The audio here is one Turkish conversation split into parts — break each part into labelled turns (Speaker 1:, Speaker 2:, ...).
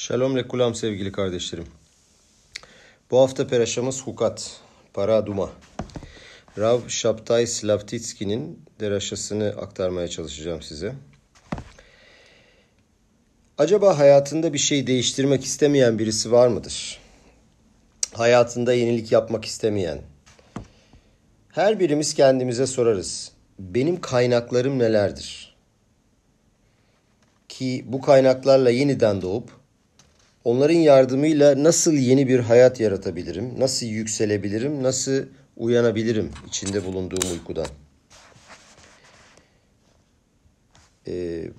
Speaker 1: Shalom lekulam sevgili kardeşlerim. Bu hafta peraşamız Hukat, Para Duma. Rav Şaptay Slavtitski'nin deraşasını aktarmaya çalışacağım size. Acaba hayatında bir şey değiştirmek istemeyen birisi var mıdır? Hayatında yenilik yapmak istemeyen. Her birimiz kendimize sorarız. Benim kaynaklarım nelerdir? Ki bu kaynaklarla yeniden doğup onların yardımıyla nasıl yeni bir hayat yaratabilirim? Nasıl yükselebilirim? Nasıl uyanabilirim içinde bulunduğum uykudan? Ee,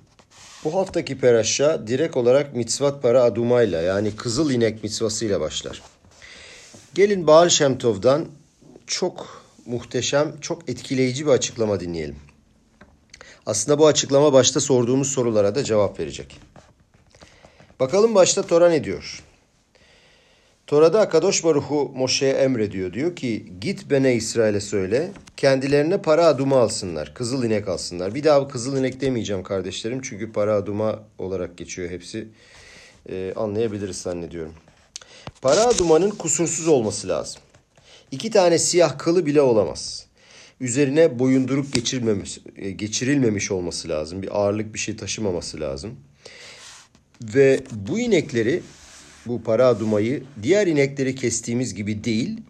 Speaker 1: bu haftaki peraşa direkt olarak mitzvat para adumayla yani kızıl inek mitzvasıyla başlar. Gelin Baal Şemtov'dan çok muhteşem, çok etkileyici bir açıklama dinleyelim. Aslında bu açıklama başta sorduğumuz sorulara da cevap verecek. Bakalım başta Tora ne diyor? Tora'da Akadosh Baruhu Moşe'ye emrediyor. Diyor ki git Bene İsrail'e söyle kendilerine para aduma alsınlar. Kızıl inek alsınlar. Bir daha kızıl inek demeyeceğim kardeşlerim. Çünkü para aduma olarak geçiyor hepsi. Ee, anlayabiliriz zannediyorum. Para adumanın kusursuz olması lazım. İki tane siyah kılı bile olamaz. Üzerine boyunduruk e, geçirilmemiş olması lazım. Bir ağırlık bir şey taşımaması lazım. Ve bu inekleri, bu para adumayı diğer inekleri kestiğimiz gibi değil,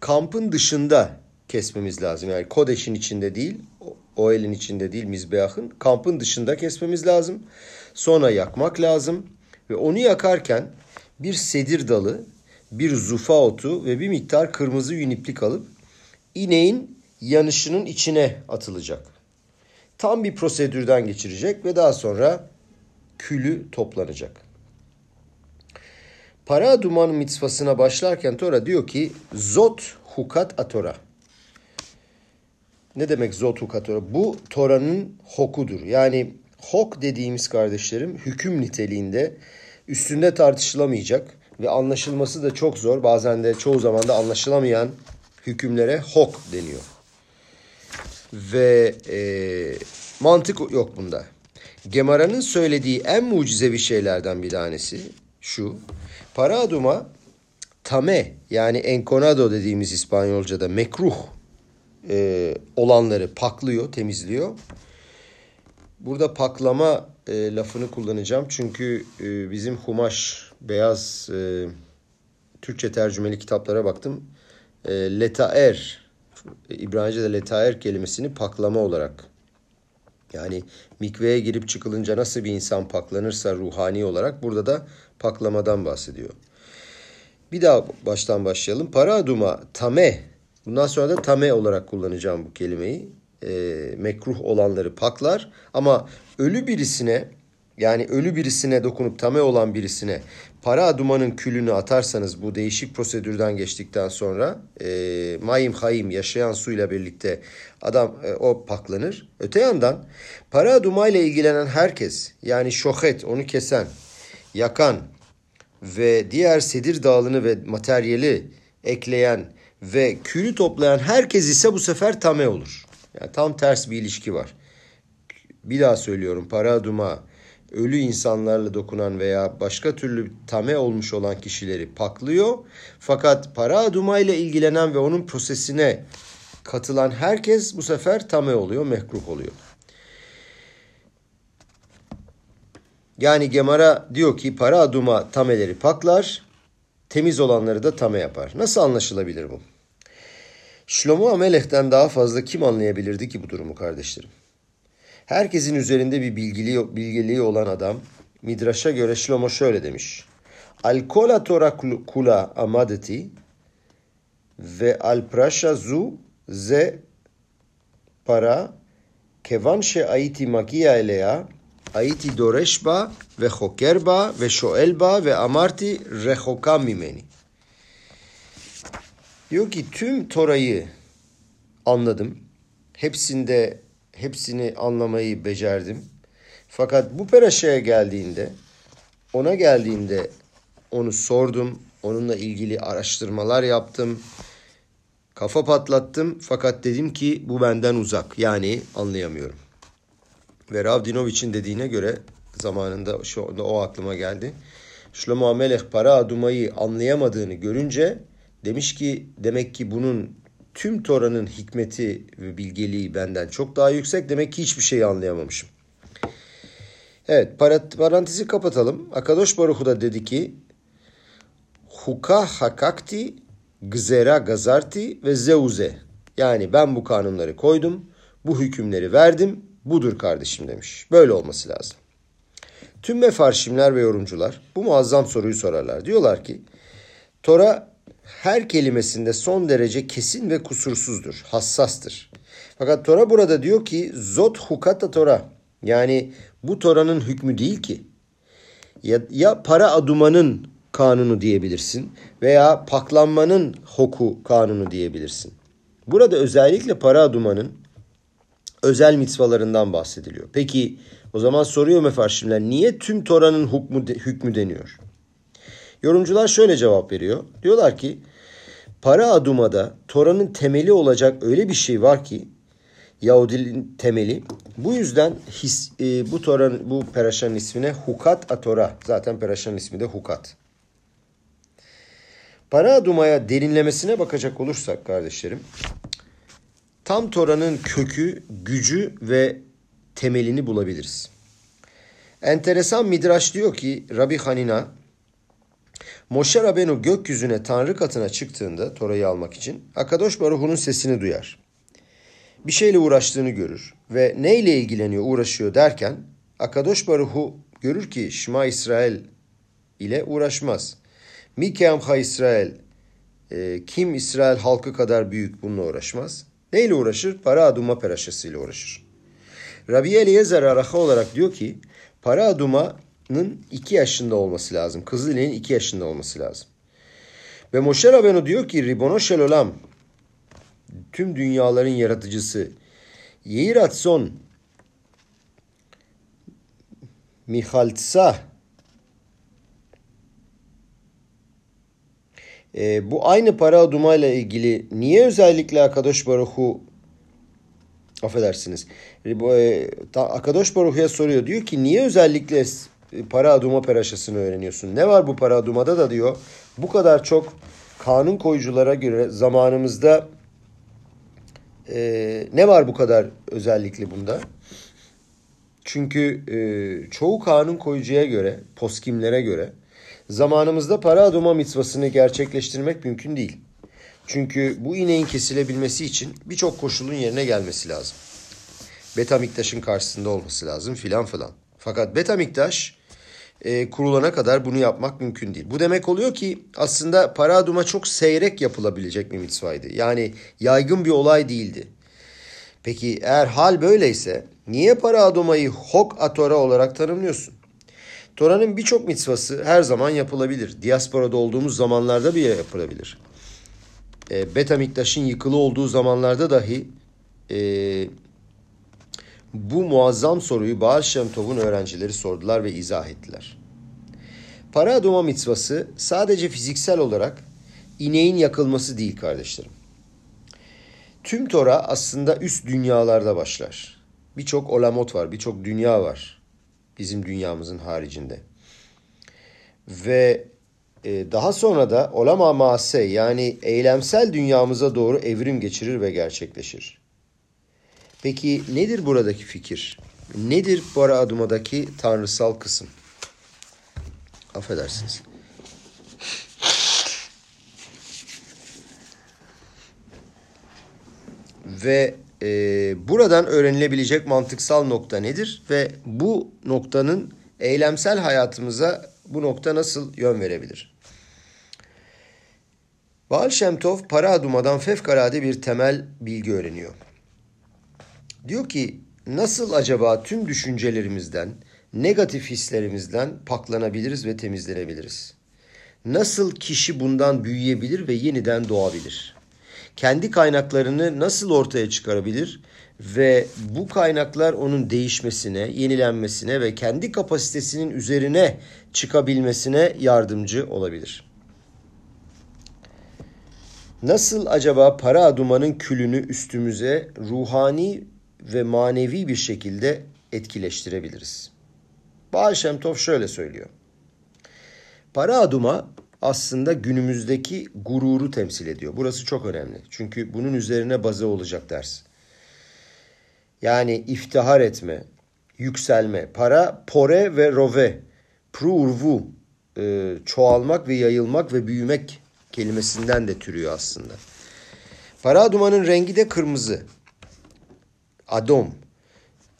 Speaker 1: kampın dışında kesmemiz lazım. Yani Kodeş'in içinde değil, o elin içinde değil Mizbeah'ın, kampın dışında kesmemiz lazım. Sonra yakmak lazım ve onu yakarken bir sedir dalı, bir zufa otu ve bir miktar kırmızı yüniplik alıp ineğin yanışının içine atılacak. Tam bir prosedürden geçirecek ve daha sonra külü toplanacak. Para duman mitzvasına başlarken Tora diyor ki Zot hukat atora. Ne demek zot hukat Tora? Bu Tora'nın hokudur. Yani hok dediğimiz kardeşlerim hüküm niteliğinde üstünde tartışılamayacak ve anlaşılması da çok zor. Bazen de çoğu zaman da anlaşılamayan hükümlere hok deniyor. Ve e, mantık yok bunda. Gemara'nın söylediği en mucizevi şeylerden bir tanesi şu. Para aduma tame yani enconado dediğimiz İspanyolca'da mekruh e, olanları paklıyor, temizliyor. Burada paklama e, lafını kullanacağım çünkü e, bizim Humaş beyaz e, Türkçe tercümeli kitaplara baktım. E, letaer İbranice'de letaer kelimesini paklama olarak yani mikveye girip çıkılınca nasıl bir insan paklanırsa ruhani olarak burada da paklamadan bahsediyor. Bir daha baştan başlayalım. Para aduma tame. Bundan sonra da tame olarak kullanacağım bu kelimeyi. E, mekruh olanları paklar. Ama ölü birisine yani ölü birisine dokunup tame olan birisine para adumanın külünü atarsanız bu değişik prosedürden geçtikten sonra e, mayim hayim yaşayan suyla birlikte adam e, o paklanır. Öte yandan para adumayla ilgilenen herkes yani şohet onu kesen, yakan ve diğer sedir dağılını ve materyali ekleyen ve külü toplayan herkes ise bu sefer tame olur. Yani tam ters bir ilişki var. Bir daha söylüyorum para aduma ölü insanlarla dokunan veya başka türlü tame olmuş olan kişileri paklıyor. Fakat para aduma ile ilgilenen ve onun prosesine katılan herkes bu sefer tame oluyor, mekruh oluyor. Yani Gemara diyor ki para aduma tameleri paklar, temiz olanları da tame yapar. Nasıl anlaşılabilir bu? Şlomo Amelech'ten daha fazla kim anlayabilirdi ki bu durumu kardeşlerim? Herkesin üzerinde bir bilgili, bilgiliği olan adam Midraş'a göre Şlomo şöyle demiş. Al kola tora kula amadeti ve al prasha zu ze para kevan she ayiti magia elea ayiti doresh ba ve hoker ba ve shoel ba ve amarti rehoka mimeni. Diyor ki tüm Tora'yı anladım. Hepsinde hepsini anlamayı becerdim. Fakat bu peraşaya geldiğinde, ona geldiğinde onu sordum, onunla ilgili araştırmalar yaptım, kafa patlattım. Fakat dedim ki bu benden uzak, yani anlayamıyorum. Ve Ravdinovic'in dediğine göre zamanında şu anda o aklıma geldi. Şlomo Amelech para adumayı anlayamadığını görünce demiş ki demek ki bunun tüm Tora'nın hikmeti ve bilgeliği benden çok daha yüksek. Demek ki hiçbir şeyi anlayamamışım. Evet parantezi kapatalım. Akadosh Baruhu da dedi ki Huka hakakti gzera gazarti ve zeuze. Yani ben bu kanunları koydum, bu hükümleri verdim, budur kardeşim demiş. Böyle olması lazım. Tüm mefarşimler ve yorumcular bu muazzam soruyu sorarlar. Diyorlar ki Tora her kelimesinde son derece kesin ve kusursuzdur, hassastır. Fakat Tora burada diyor ki zot hukata Tora. Yani bu Tora'nın hükmü değil ki. Ya, ya para adumanın kanunu diyebilirsin veya paklanmanın hoku kanunu diyebilirsin. Burada özellikle para adumanın özel mitzvalarından bahsediliyor. Peki o zaman soruyor mefarşimler niye tüm Tora'nın hükmü, hükmü deniyor? Yorumcular şöyle cevap veriyor. Diyorlar ki para adumada Tora'nın temeli olacak öyle bir şey var ki Yahudiliğin temeli. Bu yüzden his, e, bu Tora'nın bu peraşanın ismine Hukat Atora. Zaten peraşanın ismi de Hukat. Para adumaya derinlemesine bakacak olursak kardeşlerim tam Tora'nın kökü, gücü ve temelini bulabiliriz. Enteresan Midraş diyor ki Rabbi Hanina Moşe Rabenu gökyüzüne Tanrı katına çıktığında Tora'yı almak için Akadosh Baruhu'nun sesini duyar. Bir şeyle uğraştığını görür ve neyle ilgileniyor, uğraşıyor derken Akadosh Baruhu görür ki Şma İsrail ile uğraşmaz. Mikeam ha İsrail e, kim İsrail halkı kadar büyük bununla uğraşmaz. Neyle uğraşır? Para aduma peraşasıyla uğraşır. Rabbi Eliezer Araha olarak diyor ki para adumanın iki yaşında olması lazım. Kızılay'ın iki yaşında olması lazım. Ve Moshe Rabbeinu diyor ki Ribono Shelolam tüm dünyaların yaratıcısı Yehiratson Mihaltsa e, bu aynı para aduma ile ilgili niye özellikle Akadosh Baruhu affedersiniz e, Akadosh Baruhu'ya soruyor diyor ki niye özellikle para aduma peraşasını öğreniyorsun? Ne var bu para adumada da diyor bu kadar çok kanun koyuculara göre zamanımızda e, ne var bu kadar özellikli bunda? Çünkü e, çoğu kanun koyucuya göre, poskimlere göre zamanımızda para adoma mitzvasını gerçekleştirmek mümkün değil. Çünkü bu ineğin kesilebilmesi için birçok koşulun yerine gelmesi lazım. Betamiktaş'ın karşısında olması lazım filan filan. Fakat Betamiktaş e, kurulana kadar bunu yapmak mümkün değil. Bu demek oluyor ki aslında para aduma çok seyrek yapılabilecek bir mitzvaydı. Yani yaygın bir olay değildi. Peki eğer hal böyleyse niye para adumayı hok atora olarak tanımlıyorsun? Tora'nın birçok mitzvası her zaman yapılabilir. Diasporada olduğumuz zamanlarda bile yapılabilir. E, Betamiktaş'ın yıkılı olduğu zamanlarda dahi e, bu muazzam soruyu Baal Shem Tov'un öğrencileri sordular ve izah ettiler. Para adoma mitzvası sadece fiziksel olarak ineğin yakılması değil kardeşlerim. Tüm Tora aslında üst dünyalarda başlar. Birçok olamot var, birçok dünya var bizim dünyamızın haricinde. Ve e, daha sonra da olama mase yani eylemsel dünyamıza doğru evrim geçirir ve gerçekleşir. Peki nedir buradaki fikir? Nedir para adımadaki tanrısal kısım? Affedersiniz. Ve e, buradan öğrenilebilecek mantıksal nokta nedir? Ve bu noktanın eylemsel hayatımıza bu nokta nasıl yön verebilir? Baal Şemtov para adumadan fevkalade bir temel bilgi öğreniyor. Diyor ki nasıl acaba tüm düşüncelerimizden, negatif hislerimizden paklanabiliriz ve temizlenebiliriz? Nasıl kişi bundan büyüyebilir ve yeniden doğabilir? Kendi kaynaklarını nasıl ortaya çıkarabilir ve bu kaynaklar onun değişmesine, yenilenmesine ve kendi kapasitesinin üzerine çıkabilmesine yardımcı olabilir. Nasıl acaba para adumanın külünü üstümüze ruhani ve manevi bir şekilde etkileştirebiliriz. Baal Şemtov şöyle söylüyor. Para aduma aslında günümüzdeki gururu temsil ediyor. Burası çok önemli. Çünkü bunun üzerine bazı olacak ders. Yani iftihar etme, yükselme. Para pore ve rove, prurvu, e, çoğalmak ve yayılmak ve büyümek kelimesinden de türüyor aslında. Para adumanın rengi de kırmızı. Adom.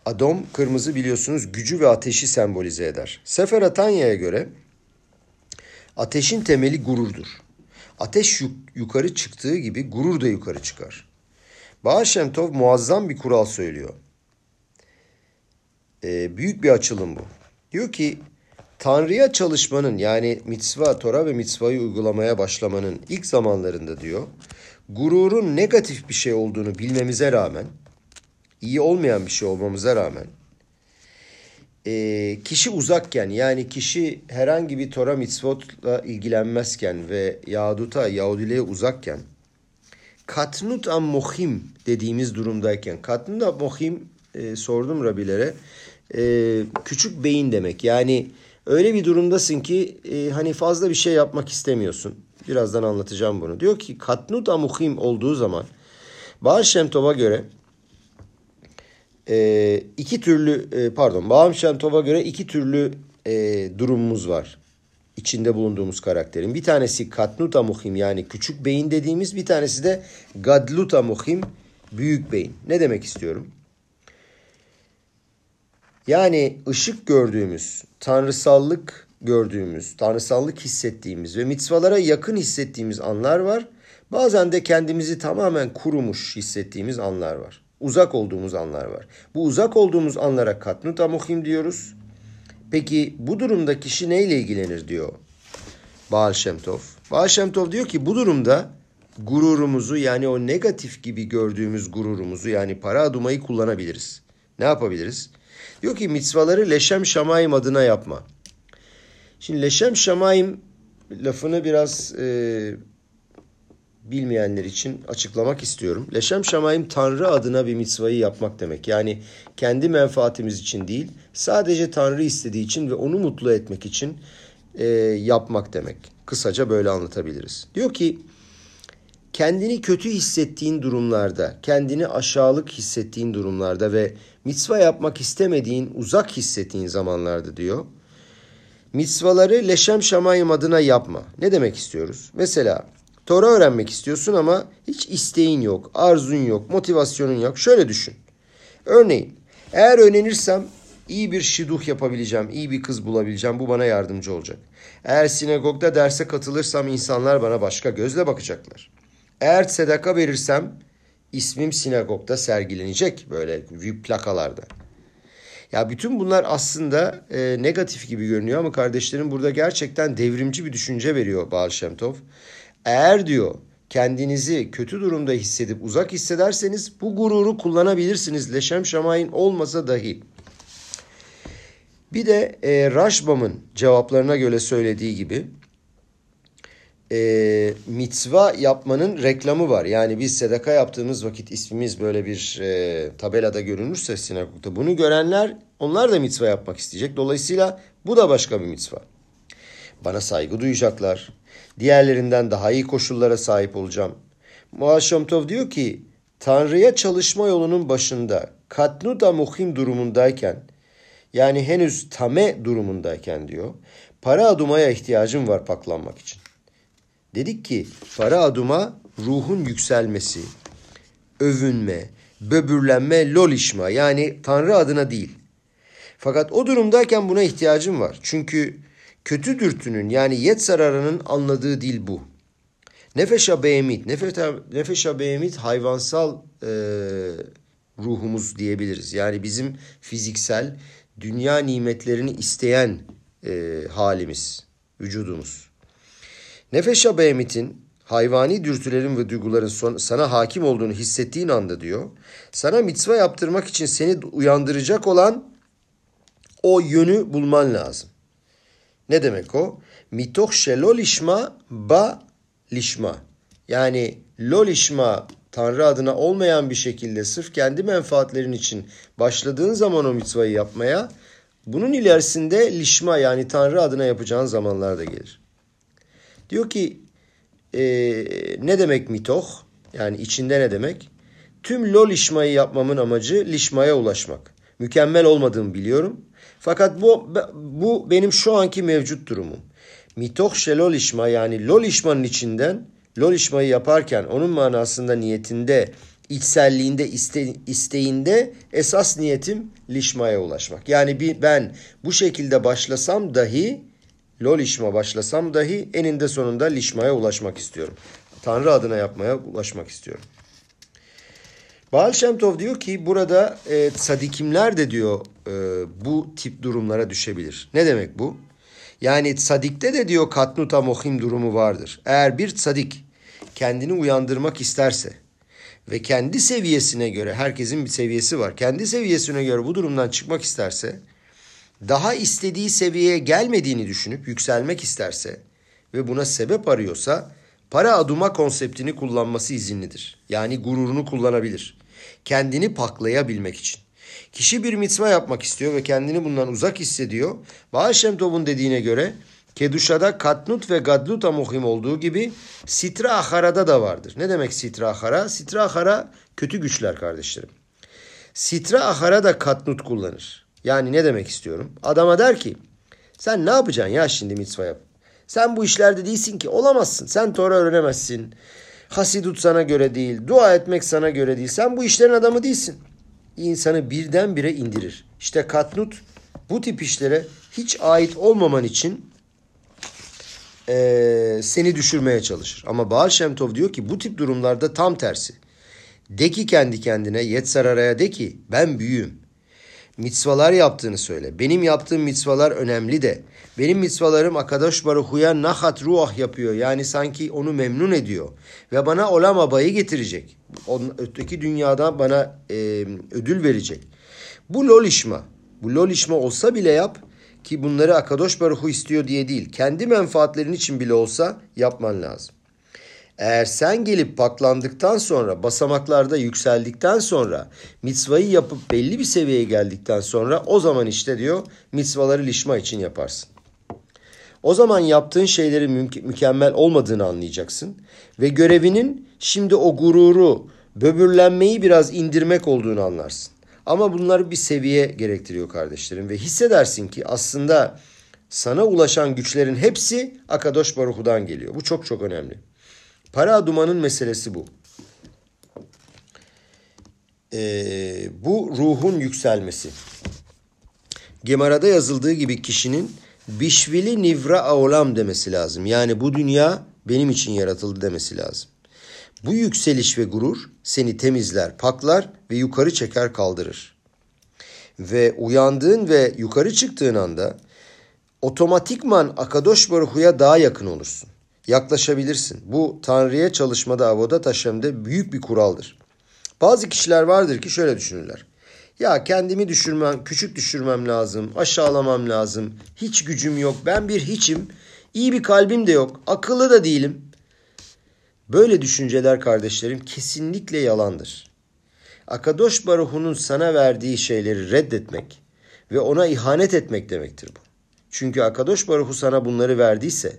Speaker 1: Adom kırmızı biliyorsunuz gücü ve ateşi sembolize eder. Sefer Atanya'ya göre ateşin temeli gururdur. Ateş yukarı çıktığı gibi gurur da yukarı çıkar. Baal Şemtov muazzam bir kural söylüyor. Ee, büyük bir açılım bu. Diyor ki Tanrı'ya çalışmanın yani mitzva, Tora ve mitzvayı uygulamaya başlamanın ilk zamanlarında diyor, gururun negatif bir şey olduğunu bilmemize rağmen, iyi olmayan bir şey olmamıza rağmen, e, kişi uzakken yani kişi herhangi bir Tora mitzvotla ilgilenmezken ve Yahuduta, Yahudiliğe uzakken, katnut am mohim dediğimiz durumdayken, katnut am mohim e, sordum Rabilere, e, küçük beyin demek. Yani öyle bir durumdasın ki e, hani fazla bir şey yapmak istemiyorsun. Birazdan anlatacağım bunu. Diyor ki katnut amuhim olduğu zaman Baal Şemtov'a göre e, iki türlü e, pardon Baal Şemtov'a göre iki türlü e, durumumuz var. içinde bulunduğumuz karakterin. Bir tanesi katnut amuhim yani küçük beyin dediğimiz bir tanesi de gadlut amuhim büyük beyin. Ne demek istiyorum? Yani ışık gördüğümüz, tanrısallık gördüğümüz, tanrısallık hissettiğimiz ve mitzvalara yakın hissettiğimiz anlar var. Bazen de kendimizi tamamen kurumuş hissettiğimiz anlar var. Uzak olduğumuz anlar var. Bu uzak olduğumuz anlara katnut amuhim diyoruz. Peki bu durumda kişi neyle ilgilenir diyor Baal Şemtov. Baal Şemtov diyor ki bu durumda gururumuzu yani o negatif gibi gördüğümüz gururumuzu yani para adumayı kullanabiliriz. Ne yapabiliriz? Diyor ki mitzvaları leşem şamayim adına yapma. Şimdi leşem şamayim lafını biraz e, bilmeyenler için açıklamak istiyorum. Leşem şamayim Tanrı adına bir mitzvayı yapmak demek. Yani kendi menfaatimiz için değil, sadece Tanrı istediği için ve onu mutlu etmek için e, yapmak demek. Kısaca böyle anlatabiliriz. Diyor ki kendini kötü hissettiğin durumlarda, kendini aşağılık hissettiğin durumlarda ve mitzva yapmak istemediğin, uzak hissettiğin zamanlarda diyor. Mitzvaları leşem şamayım adına yapma. Ne demek istiyoruz? Mesela Tora öğrenmek istiyorsun ama hiç isteğin yok, arzun yok, motivasyonun yok. Şöyle düşün. Örneğin eğer öğrenirsem iyi bir şiduh yapabileceğim, iyi bir kız bulabileceğim. Bu bana yardımcı olacak. Eğer sinagogda derse katılırsam insanlar bana başka gözle bakacaklar. Eğer sedaka verirsem ismim sinagogda sergilenecek böyle plakalarda. Ya bütün bunlar aslında e, negatif gibi görünüyor ama kardeşlerim burada gerçekten devrimci bir düşünce veriyor Baal Şemtov. Eğer diyor kendinizi kötü durumda hissedip uzak hissederseniz bu gururu kullanabilirsiniz. Leşem şamayin olmasa dahi. Bir de e, Rashbam'ın cevaplarına göre söylediği gibi e, mitzva yapmanın reklamı var. Yani biz sedaka yaptığımız vakit ismimiz böyle bir e, tabelada görünürse sinagogda bunu görenler onlar da mitzva yapmak isteyecek. Dolayısıyla bu da başka bir mitzva. Bana saygı duyacaklar. Diğerlerinden daha iyi koşullara sahip olacağım. Muaşamtov diyor ki Tanrı'ya çalışma yolunun başında katnuda muhim durumundayken yani henüz tame durumundayken diyor para adumaya ihtiyacım var paklanmak için. Dedik ki para adıma ruhun yükselmesi, övünme, böbürlenme, lolişma yani Tanrı adına değil. Fakat o durumdayken buna ihtiyacım var. Çünkü kötü dürtünün yani yet zararının anladığı dil bu. Nefeşa behemit, nefeşa behemit hayvansal e, ruhumuz diyebiliriz. Yani bizim fiziksel dünya nimetlerini isteyen e, halimiz, vücudumuz. Nefeşa behemitin hayvani dürtülerin ve duyguların son, sana hakim olduğunu hissettiğin anda diyor. Sana mitzva yaptırmak için seni uyandıracak olan o yönü bulman lazım. Ne demek o? Mitoh şelo lişma ba lişma. Yani lo lişma Tanrı adına olmayan bir şekilde sırf kendi menfaatlerin için başladığın zaman o mitzvayı yapmaya bunun ilerisinde lişma yani Tanrı adına yapacağın zamanlar da gelir. Diyor ki e, ne demek mitoh? Yani içinde ne demek? Tüm lol işmayı yapmamın amacı lişmaya ulaşmak. Mükemmel olmadığımı biliyorum. Fakat bu bu benim şu anki mevcut durumum. Mitoh şelol yani lol işmanın içinden lol yaparken onun manasında niyetinde içselliğinde iste, isteğinde esas niyetim lişmaya ulaşmak. Yani bir, ben bu şekilde başlasam dahi lol başlasam dahi eninde sonunda lişmaya ulaşmak istiyorum. Tanrı adına yapmaya ulaşmak istiyorum. Baal Shem Tov diyor ki burada e, sadikimler de diyor e, bu tip durumlara düşebilir. Ne demek bu? Yani sadikte de diyor katnuta mohim durumu vardır. Eğer bir sadik kendini uyandırmak isterse ve kendi seviyesine göre herkesin bir seviyesi var. Kendi seviyesine göre bu durumdan çıkmak isterse daha istediği seviyeye gelmediğini düşünüp yükselmek isterse ve buna sebep arıyorsa para aduma konseptini kullanması izinlidir. Yani gururunu kullanabilir. Kendini paklayabilmek için. Kişi bir mitzva yapmak istiyor ve kendini bundan uzak hissediyor. Baal Tov'un dediğine göre Keduşa'da katnut ve gadlut amuhim olduğu gibi sitra aharada da vardır. Ne demek sitra ahara? Sitra ahara kötü güçler kardeşlerim. Sitra ahara da katnut kullanır. Yani ne demek istiyorum? Adama der ki sen ne yapacaksın ya şimdi mitzva yap. Sen bu işlerde değilsin ki olamazsın. Sen Tora öğrenemezsin. Hasidut sana göre değil. Dua etmek sana göre değil. Sen bu işlerin adamı değilsin. İnsanı birdenbire indirir. İşte katnut bu tip işlere hiç ait olmaman için e, seni düşürmeye çalışır. Ama Baal Şemtov diyor ki bu tip durumlarda tam tersi. De ki kendi kendine Yetzarara'ya de ki ben büyüğüm. Mitzvalar yaptığını söyle. Benim yaptığım mitzvalar önemli de. Benim mitzvalarım Akadosh Baruhu'ya nahat ruah yapıyor. Yani sanki onu memnun ediyor. Ve bana olam abayı getirecek. Onun, öteki dünyada bana e, ödül verecek. Bu lolişma. Bu lolişma olsa bile yap ki bunları Akadosh Baruhu istiyor diye değil. Kendi menfaatlerin için bile olsa yapman lazım. Eğer sen gelip paklandıktan sonra, basamaklarda yükseldikten sonra, mitzvayı yapıp belli bir seviyeye geldikten sonra o zaman işte diyor mitzvaları lişma için yaparsın. O zaman yaptığın şeylerin mü- mükemmel olmadığını anlayacaksın ve görevinin şimdi o gururu, böbürlenmeyi biraz indirmek olduğunu anlarsın. Ama bunlar bir seviye gerektiriyor kardeşlerim ve hissedersin ki aslında sana ulaşan güçlerin hepsi Akadosh Baruhu'dan geliyor. Bu çok çok önemli. Para dumanın meselesi bu. Ee, bu ruhun yükselmesi. Gemara'da yazıldığı gibi kişinin bişvili nivra aolam demesi lazım. Yani bu dünya benim için yaratıldı demesi lazım. Bu yükseliş ve gurur seni temizler, paklar ve yukarı çeker kaldırır. Ve uyandığın ve yukarı çıktığın anda otomatikman Akadosh Baruhu'ya daha yakın olursun. Yaklaşabilirsin. Bu Tanrı'ya çalışmada Avodat Haşem'de büyük bir kuraldır. Bazı kişiler vardır ki şöyle düşünürler. Ya kendimi düşürmem, küçük düşürmem lazım, aşağılamam lazım. Hiç gücüm yok, ben bir hiçim. İyi bir kalbim de yok, akıllı da değilim. Böyle düşünceler kardeşlerim kesinlikle yalandır. Akadosh Baruhu'nun sana verdiği şeyleri reddetmek ve ona ihanet etmek demektir bu. Çünkü Akadosh Baruhu sana bunları verdiyse,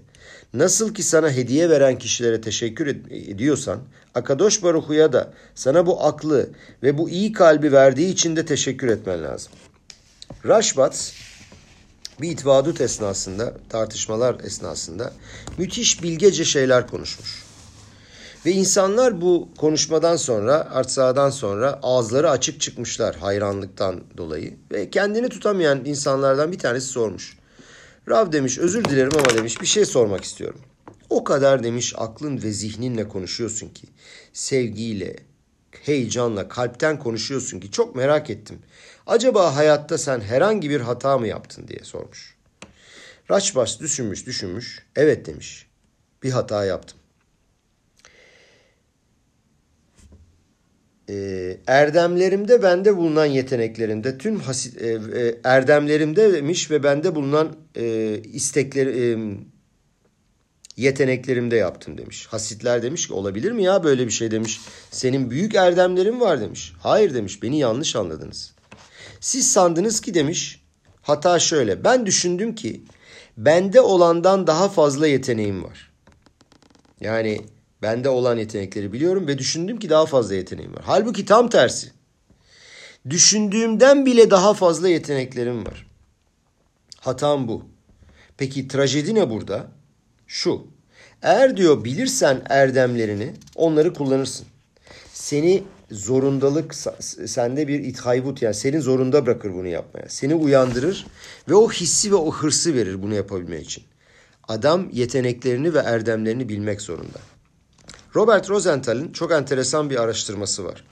Speaker 1: nasıl ki sana hediye veren kişilere teşekkür ediyorsan, Akadosh Baruhu'ya da sana bu aklı ve bu iyi kalbi verdiği için de teşekkür etmen lazım. Rashbat bir itvadut esnasında, tartışmalar esnasında müthiş bilgece şeyler konuşmuş. Ve insanlar bu konuşmadan sonra, artsadan sonra ağızları açık çıkmışlar hayranlıktan dolayı. Ve kendini tutamayan insanlardan bir tanesi sormuş. Rav demiş özür dilerim ama demiş bir şey sormak istiyorum. O kadar demiş aklın ve zihninle konuşuyorsun ki sevgiyle, heyecanla, kalpten konuşuyorsun ki çok merak ettim. Acaba hayatta sen herhangi bir hata mı yaptın diye sormuş. Raçbas düşünmüş düşünmüş. Evet demiş. Bir hata yaptım. Ee, erdemlerimde bende bulunan yeteneklerimde tüm hasit, e, e, erdemlerimde demiş ve bende bulunan e, istekleri e, yeteneklerimde yaptım demiş. Hasitler demiş ki olabilir mi ya böyle bir şey demiş. Senin büyük erdemlerin var demiş. Hayır demiş beni yanlış anladınız. Siz sandınız ki demiş hata şöyle ben düşündüm ki bende olandan daha fazla yeteneğim var. Yani bende olan yetenekleri biliyorum ve düşündüm ki daha fazla yeteneğim var. Halbuki tam tersi. Düşündüğümden bile daha fazla yeteneklerim var. Hatam bu. Peki trajedi ne burada? Şu. Eğer diyor bilirsen erdemlerini onları kullanırsın. Seni zorundalık sende bir ithaybut yani senin zorunda bırakır bunu yapmaya. Seni uyandırır ve o hissi ve o hırsı verir bunu yapabilmek için. Adam yeteneklerini ve erdemlerini bilmek zorunda. Robert Rosenthal'in çok enteresan bir araştırması var.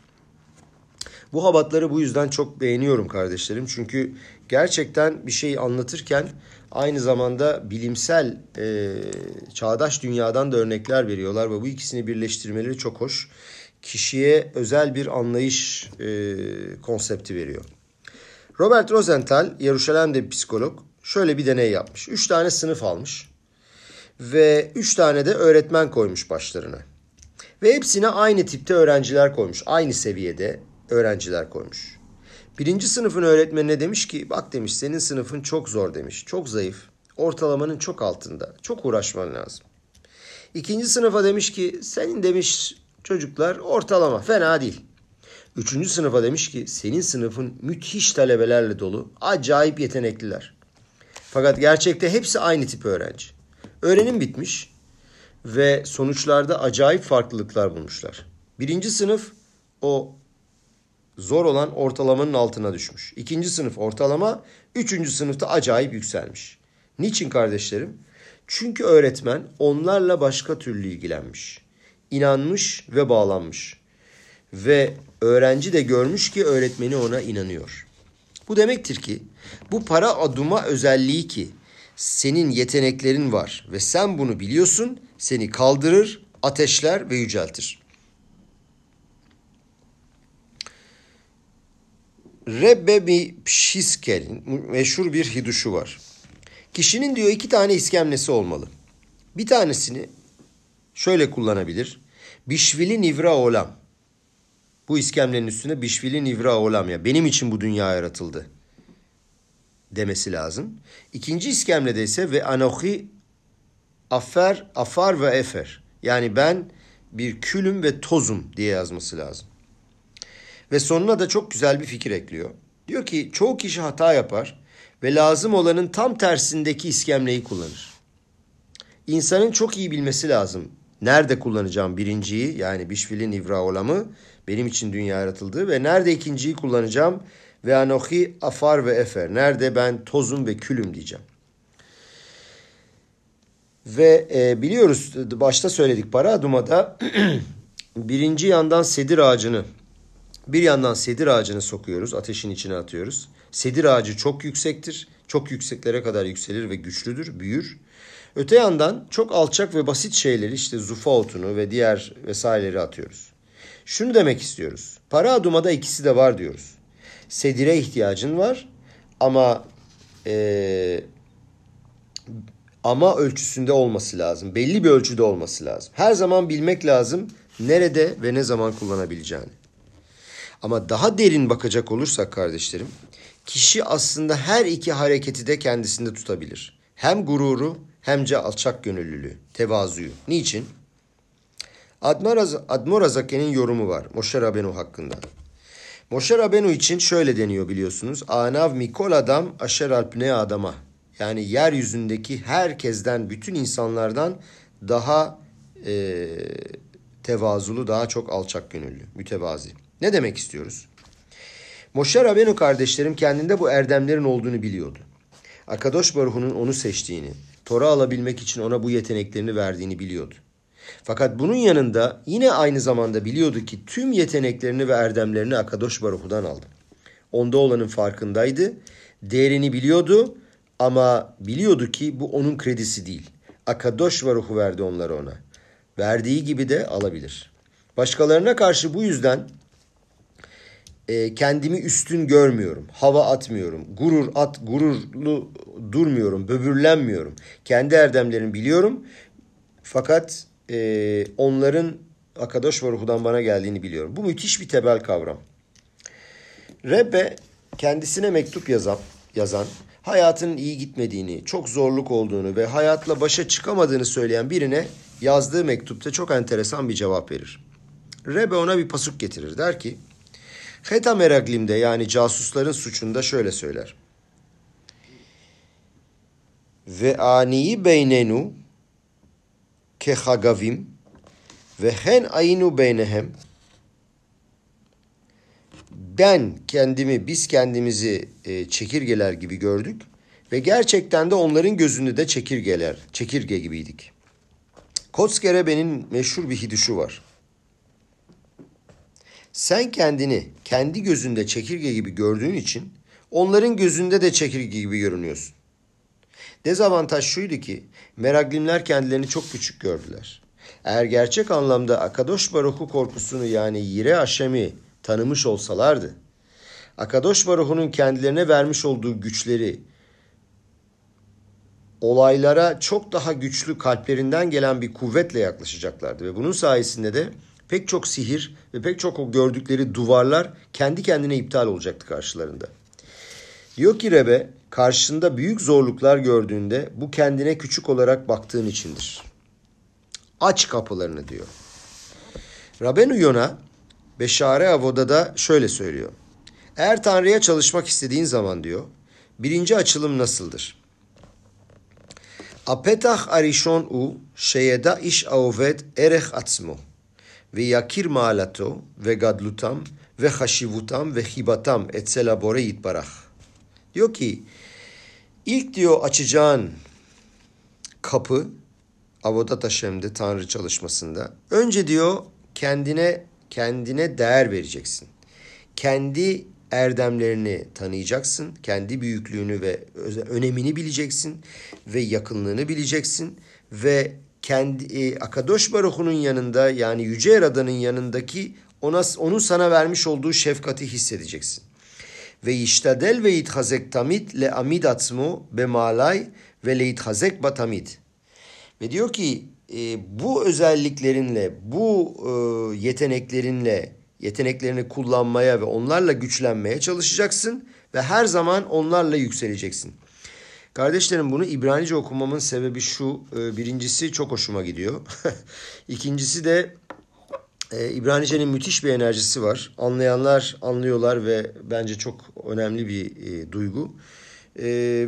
Speaker 1: Bu habatları bu yüzden çok beğeniyorum kardeşlerim. Çünkü gerçekten bir şey anlatırken aynı zamanda bilimsel e, çağdaş dünyadan da örnekler veriyorlar ve bu ikisini birleştirmeleri çok hoş. Kişiye özel bir anlayış e, konsepti veriyor. Robert Rosenthal, Yeruşalim'de bir psikolog, şöyle bir deney yapmış. Üç tane sınıf almış ve üç tane de öğretmen koymuş başlarına. Ve hepsine aynı tipte öğrenciler koymuş. Aynı seviyede öğrenciler koymuş. Birinci sınıfın öğretmenine demiş ki bak demiş senin sınıfın çok zor demiş. Çok zayıf. Ortalamanın çok altında. Çok uğraşman lazım. İkinci sınıfa demiş ki senin demiş çocuklar ortalama fena değil. Üçüncü sınıfa demiş ki senin sınıfın müthiş talebelerle dolu. Acayip yetenekliler. Fakat gerçekte hepsi aynı tip öğrenci. Öğrenim bitmiş ve sonuçlarda acayip farklılıklar bulmuşlar. Birinci sınıf o zor olan ortalamanın altına düşmüş. İkinci sınıf ortalama, üçüncü sınıfta acayip yükselmiş. Niçin kardeşlerim? Çünkü öğretmen onlarla başka türlü ilgilenmiş. İnanmış ve bağlanmış. Ve öğrenci de görmüş ki öğretmeni ona inanıyor. Bu demektir ki bu para aduma özelliği ki senin yeteneklerin var ve sen bunu biliyorsun seni kaldırır, ateşler ve yüceltir. Rebbe Pşiskel'in meşhur bir hiduşu var. Kişinin diyor iki tane iskemlesi olmalı. Bir tanesini şöyle kullanabilir. Bişvili nivra olam. Bu iskemlenin üstüne bişvili nivra olam ya benim için bu dünya yaratıldı demesi lazım. İkinci iskemlede ise ve anohi afer, afar ve efer. Yani ben bir külüm ve tozum diye yazması lazım. Ve sonuna da çok güzel bir fikir ekliyor. Diyor ki çoğu kişi hata yapar ve lazım olanın tam tersindeki iskemleyi kullanır. İnsanın çok iyi bilmesi lazım. Nerede kullanacağım birinciyi yani bişfilin ivraolamı benim için dünya yaratıldı ve nerede ikinciyi kullanacağım ve anohi afar ve efer. Nerede ben tozum ve külüm diyeceğim. Ve e, biliyoruz başta söyledik para adumada birinci yandan sedir ağacını bir yandan sedir ağacını sokuyoruz, ateşin içine atıyoruz. Sedir ağacı çok yüksektir. Çok yükseklere kadar yükselir ve güçlüdür, büyür. Öte yandan çok alçak ve basit şeyleri işte zufa otunu ve diğer vesaireleri atıyoruz. Şunu demek istiyoruz. Para adumada ikisi de var diyoruz. Sedire ihtiyacın var ama e, ama ölçüsünde olması lazım. Belli bir ölçüde olması lazım. Her zaman bilmek lazım nerede ve ne zaman kullanabileceğini. Ama daha derin bakacak olursak kardeşlerim, kişi aslında her iki hareketi de kendisinde tutabilir. Hem gururu hem de alçak gönüllülüğü, tevazuyu. Niçin? Admor Azake'nin yorumu var Moshe Rabenu hakkında. Moshe Rabenu için şöyle deniyor biliyorsunuz. Anav mikol adam aşer alpne adama. Yani yeryüzündeki herkesten, bütün insanlardan daha e, tevazulu, daha çok alçak gönüllü, mütevazi. Ne demek istiyoruz? Moşe Rabenu kardeşlerim kendinde bu erdemlerin olduğunu biliyordu. Akadosh Baruhu'nun onu seçtiğini, Tora alabilmek için ona bu yeteneklerini verdiğini biliyordu. Fakat bunun yanında yine aynı zamanda biliyordu ki tüm yeteneklerini ve erdemlerini Akadosh Baruhu'dan aldı. Onda olanın farkındaydı, değerini biliyordu ama biliyordu ki bu onun kredisi değil. Akadosh Baruhu verdi onları ona. Verdiği gibi de alabilir. Başkalarına karşı bu yüzden e, kendimi üstün görmüyorum. Hava atmıyorum. Gurur at, gururlu durmuyorum. Böbürlenmiyorum. Kendi erdemlerimi biliyorum. Fakat e, onların Akadosh Baruhu'dan bana geldiğini biliyorum. Bu müthiş bir tebel kavram. Rebbe kendisine mektup yazan, yazan hayatının iyi gitmediğini, çok zorluk olduğunu ve hayatla başa çıkamadığını söyleyen birine yazdığı mektupta çok enteresan bir cevap verir. Rebe ona bir pasuk getirir. Der ki, Heta Meraglim'de yani casusların suçunda şöyle söyler. Ve aniyi beynenu kehagavim ve hen ayinu beynehem ben kendimi, biz kendimizi e, çekirgeler gibi gördük ve gerçekten de onların gözünde de çekirgeler, çekirge gibiydik. Kotskerebe'nin meşhur bir hidişi var. Sen kendini kendi gözünde çekirge gibi gördüğün için onların gözünde de çekirge gibi görünüyorsun. Dezavantaj şuydu ki Meraglimler kendilerini çok küçük gördüler. Eğer gerçek anlamda Akadosh Baruhu korkusunu yani Yire Aşem'i tanımış olsalardı, Akadosh Baruhu'nun kendilerine vermiş olduğu güçleri, olaylara çok daha güçlü kalplerinden gelen bir kuvvetle yaklaşacaklardı. Ve bunun sayesinde de pek çok sihir ve pek çok o gördükleri duvarlar kendi kendine iptal olacaktı karşılarında. Diyor ki Rebe, karşında büyük zorluklar gördüğünde bu kendine küçük olarak baktığın içindir. Aç kapılarını diyor. Rabenu Yona Beşare Avoda'da şöyle söylüyor. Eğer Tanrı'ya çalışmak istediğin zaman diyor, birinci açılım nasıldır? Apetah arishon u sheyeda ish aoved erech atzmo ve yakir ma'alato ve gadlutam ve haşivutam ve hibatam etzel abore yitbarach. Diyor ki ilk diyor açacağın kapı Avodat Haşem'de Tanrı çalışmasında önce diyor kendine kendine değer vereceksin. Kendi erdemlerini tanıyacaksın. Kendi büyüklüğünü ve önemini bileceksin ve yakınlığını bileceksin ve kendi e, Akadosh Baruhu'nun yanında yani Yüce Yaradan'ın yanındaki ona onun sana vermiş olduğu şefkati hissedeceksin. Ve iştadel ve ithazek tamid le amid atzmo be malay ve le ithazek batamid. Ve diyor ki e, bu özelliklerinle, bu e, yeteneklerinle, yeteneklerini kullanmaya ve onlarla güçlenmeye çalışacaksın ve her zaman onlarla yükseleceksin. Kardeşlerim bunu İbranice okumamın sebebi şu. E, birincisi çok hoşuma gidiyor. İkincisi de e, İbranice'nin müthiş bir enerjisi var. Anlayanlar anlıyorlar ve bence çok önemli bir e, duygu.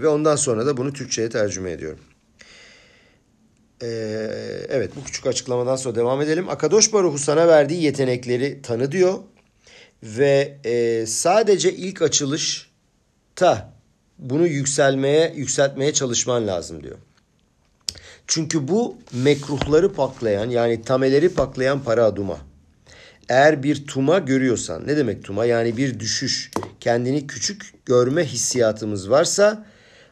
Speaker 1: Ve ondan sonra da bunu Türkçe'ye tercüme ediyorum. Evet bu küçük açıklamadan sonra devam edelim. Akadosh Baruhu sana verdiği yetenekleri tanı diyor. Ve sadece ilk açılışta bunu yükselmeye, yükseltmeye çalışman lazım diyor. Çünkü bu mekruhları paklayan yani tameleri paklayan para aduma. Eğer bir tuma görüyorsan ne demek tuma? Yani bir düşüş, kendini küçük görme hissiyatımız varsa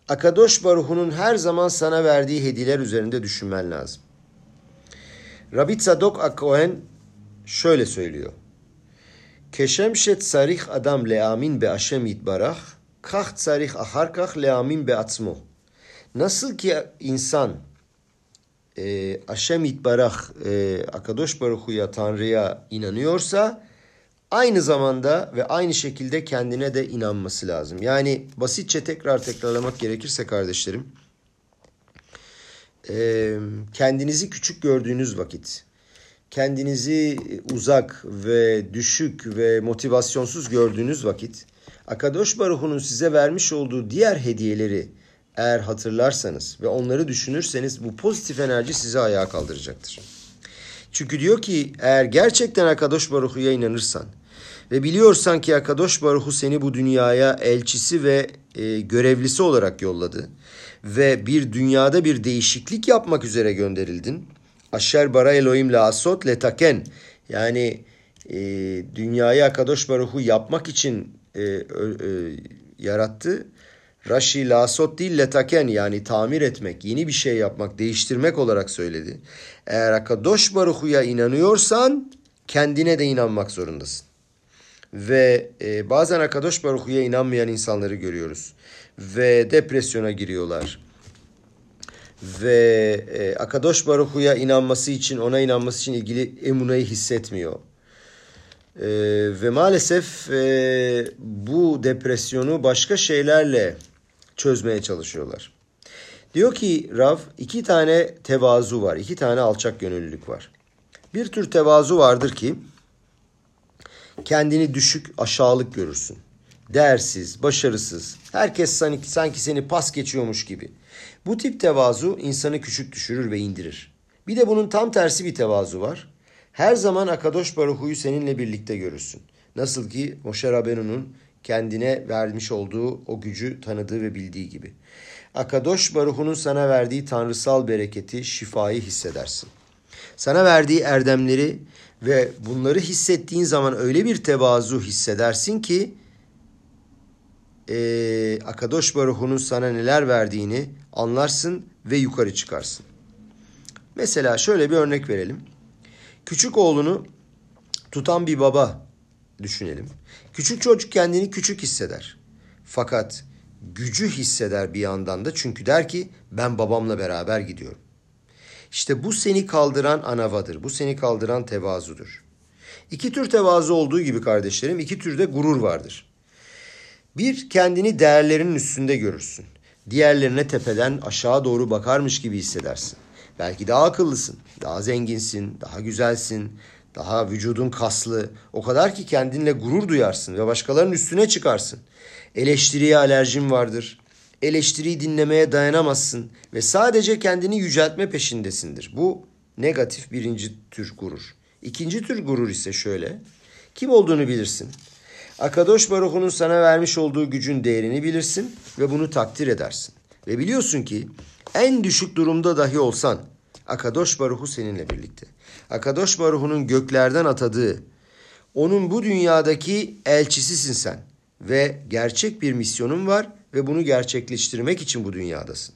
Speaker 1: Akadosh Baruhu'nun her zaman sana verdiği hediyeler üzerinde düşünmen lazım. Rabbi Tzadok Akohen şöyle söylüyor. Keşem şet sarih adam leamin be Hashem yitbarach, kah sarih aharkah leamin be atzmo. Nasıl ki insan e, Hashem yitbarach, e, Akadosh Baruhu'ya, Tanrı'ya inanıyorsa, aynı zamanda ve aynı şekilde kendine de inanması lazım. Yani basitçe tekrar tekrarlamak gerekirse kardeşlerim, kendinizi küçük gördüğünüz vakit, kendinizi uzak ve düşük ve motivasyonsuz gördüğünüz vakit, Akadosh Baruhu'nun size vermiş olduğu diğer hediyeleri eğer hatırlarsanız ve onları düşünürseniz bu pozitif enerji sizi ayağa kaldıracaktır. Çünkü diyor ki eğer gerçekten Akadosh Baruhu'ya inanırsan ve biliyorsan ki Akadosh Baruhu seni bu dünyaya elçisi ve e, görevlisi olarak yolladı ve bir dünyada bir değişiklik yapmak üzere gönderildin. Aşer bara Elohim la asot le taken yani e, dünyayı Akadosh Baruhu yapmak için e, e, yarattı. Rashi lasot değil letaken yani tamir etmek, yeni bir şey yapmak, değiştirmek olarak söyledi. Eğer Akadosh Baruhu'ya inanıyorsan kendine de inanmak zorundasın. Ve e, bazen Akadosh Baruhu'ya inanmayan insanları görüyoruz. Ve depresyona giriyorlar. Ve e, Akadosh Baruhu'ya inanması için, ona inanması için ilgili emunayı hissetmiyor. E, ve maalesef e, bu depresyonu başka şeylerle çözmeye çalışıyorlar. Diyor ki Rav iki tane tevazu var, iki tane alçak gönüllülük var. Bir tür tevazu vardır ki kendini düşük, aşağılık görürsün. Değersiz, başarısız, herkes sanki, sanki seni pas geçiyormuş gibi. Bu tip tevazu insanı küçük düşürür ve indirir. Bir de bunun tam tersi bir tevazu var. Her zaman Akadosh Baruhu'yu seninle birlikte görürsün. Nasıl ki Moshe Rabenu'nun kendine vermiş olduğu o gücü tanıdığı ve bildiği gibi. Akadosh Baruhu'nun sana verdiği tanrısal bereketi, şifayı hissedersin. Sana verdiği erdemleri ve bunları hissettiğin zaman öyle bir tevazu hissedersin ki e, Akadosh Baruhu'nun sana neler verdiğini anlarsın ve yukarı çıkarsın. Mesela şöyle bir örnek verelim. Küçük oğlunu tutan bir baba düşünelim. Küçük çocuk kendini küçük hisseder. Fakat gücü hisseder bir yandan da çünkü der ki ben babamla beraber gidiyorum. İşte bu seni kaldıran anavadır. Bu seni kaldıran tevazudur. İki tür tevazu olduğu gibi kardeşlerim iki türde gurur vardır. Bir kendini değerlerinin üstünde görürsün. Diğerlerine tepeden aşağı doğru bakarmış gibi hissedersin. Belki daha akıllısın, daha zenginsin, daha güzelsin, daha vücudun kaslı. O kadar ki kendinle gurur duyarsın ve başkalarının üstüne çıkarsın. Eleştiriye alerjin vardır. Eleştiriyi dinlemeye dayanamazsın ve sadece kendini yüceltme peşindesindir. Bu negatif birinci tür gurur. İkinci tür gurur ise şöyle. Kim olduğunu bilirsin. Akadosh Baruhu'nun sana vermiş olduğu gücün değerini bilirsin ve bunu takdir edersin. Ve biliyorsun ki en düşük durumda dahi olsan Akadosh Baruhu seninle birlikte. Akadosh Baruhu'nun göklerden atadığı, onun bu dünyadaki elçisisin sen ve gerçek bir misyonun var ve bunu gerçekleştirmek için bu dünyadasın.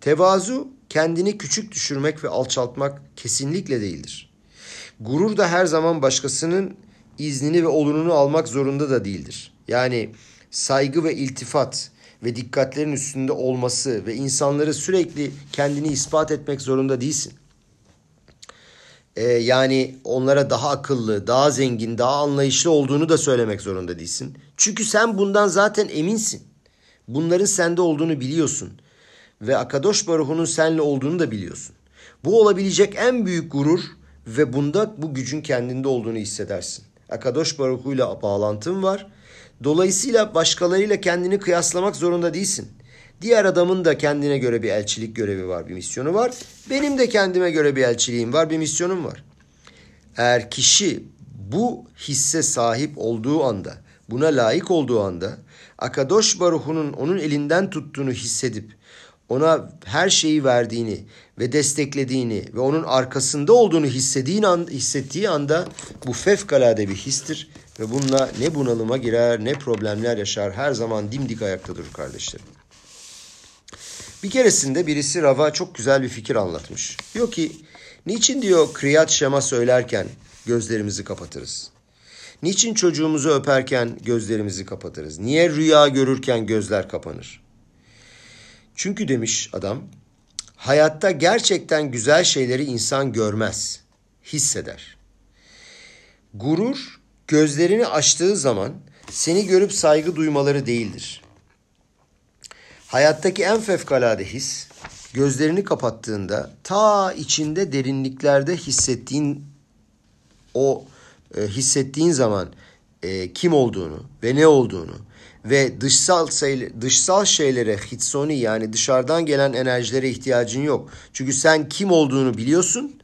Speaker 1: Tevazu kendini küçük düşürmek ve alçaltmak kesinlikle değildir. Gurur da her zaman başkasının iznini ve olurunu almak zorunda da değildir. Yani saygı ve iltifat ve dikkatlerin üstünde olması ve insanları sürekli kendini ispat etmek zorunda değilsin. Ee, yani onlara daha akıllı, daha zengin, daha anlayışlı olduğunu da söylemek zorunda değilsin. Çünkü sen bundan zaten eminsin. Bunların sende olduğunu biliyorsun. Ve Akadosh Baruhu'nun senle olduğunu da biliyorsun. Bu olabilecek en büyük gurur ve bunda bu gücün kendinde olduğunu hissedersin. Akadosh Baruhu'yla bağlantın var. Dolayısıyla başkalarıyla kendini kıyaslamak zorunda değilsin. Diğer adamın da kendine göre bir elçilik görevi var, bir misyonu var. Benim de kendime göre bir elçiliğim var, bir misyonum var. Eğer kişi bu hisse sahip olduğu anda, buna layık olduğu anda Akadosh Baruhu'nun onun elinden tuttuğunu hissedip ona her şeyi verdiğini ve desteklediğini ve onun arkasında olduğunu hissettiğin an, hissettiği anda bu fevkalade bir histir ve bununla ne bunalıma girer ne problemler yaşar her zaman dimdik ayakta durur kardeşlerim. Bir keresinde birisi Rav'a çok güzel bir fikir anlatmış. Diyor ki niçin diyor kriyat şema söylerken gözlerimizi kapatırız? Niçin çocuğumuzu öperken gözlerimizi kapatırız? Niye rüya görürken gözler kapanır? Çünkü demiş adam, hayatta gerçekten güzel şeyleri insan görmez, hisseder. Gurur gözlerini açtığı zaman seni görüp saygı duymaları değildir. Hayattaki en fevkalade his gözlerini kapattığında ta içinde derinliklerde hissettiğin o e, hissettiğin zaman e, kim olduğunu ve ne olduğunu ve dışsal dışsal şeylere hitsoni yani dışarıdan gelen enerjilere ihtiyacın yok. Çünkü sen kim olduğunu biliyorsun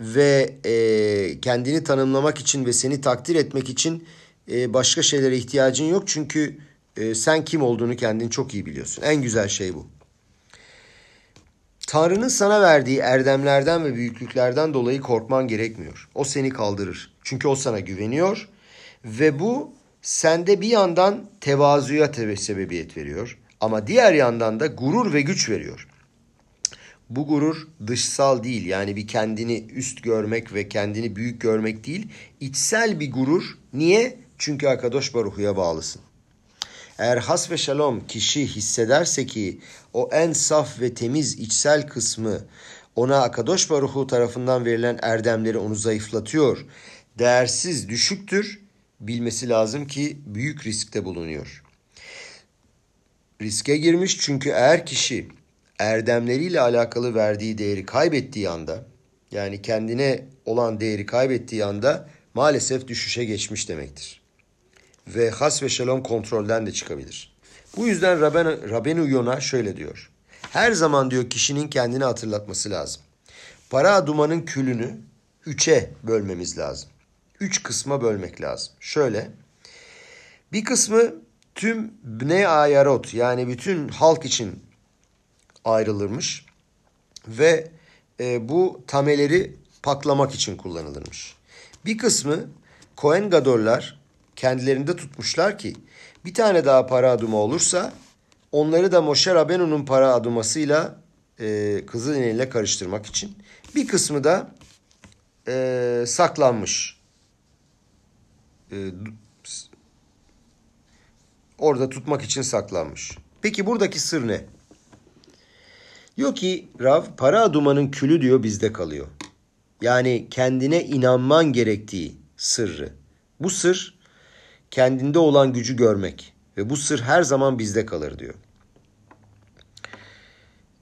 Speaker 1: ve e, kendini tanımlamak için ve seni takdir etmek için e, başka şeylere ihtiyacın yok. Çünkü e, sen kim olduğunu kendin çok iyi biliyorsun. En güzel şey bu. Tanrı'nın sana verdiği erdemlerden ve büyüklüklerden dolayı korkman gerekmiyor. O seni kaldırır. Çünkü o sana güveniyor ve bu sende bir yandan tevazuya sebebiyet veriyor ama diğer yandan da gurur ve güç veriyor. Bu gurur dışsal değil yani bir kendini üst görmek ve kendini büyük görmek değil. içsel bir gurur. Niye? Çünkü Akadosh Baruhu'ya bağlısın. Eğer has ve şalom kişi hissederse ki o en saf ve temiz içsel kısmı ona Akadosh Baruhu tarafından verilen erdemleri onu zayıflatıyor. Değersiz, düşüktür. Bilmesi lazım ki büyük riskte bulunuyor. riske girmiş çünkü eğer kişi erdemleriyle alakalı verdiği değeri kaybettiği anda yani kendine olan değeri kaybettiği anda maalesef düşüşe geçmiş demektir. Ve has ve şalom kontrolden de çıkabilir. Bu yüzden Rabben, Rabbenu Yona şöyle diyor. Her zaman diyor kişinin kendini hatırlatması lazım. Para adumanın külünü üçe bölmemiz lazım. Üç kısma bölmek lazım. Şöyle bir kısmı tüm Bne Ayarot yani bütün halk için ayrılırmış ve e, bu tameleri paklamak için kullanılırmış. Bir kısmı Kohen Gadollar kendilerinde tutmuşlar ki bir tane daha para adumu olursa onları da Moshe Rabenu'nun para adumasıyla e, Kızıl ile karıştırmak için. Bir kısmı da e, saklanmış. E, orada tutmak için saklanmış. Peki buradaki sır ne? Diyor ki Rav para adumanın külü diyor bizde kalıyor. Yani kendine inanman gerektiği sırrı. Bu sır kendinde olan gücü görmek ve bu sır her zaman bizde kalır diyor.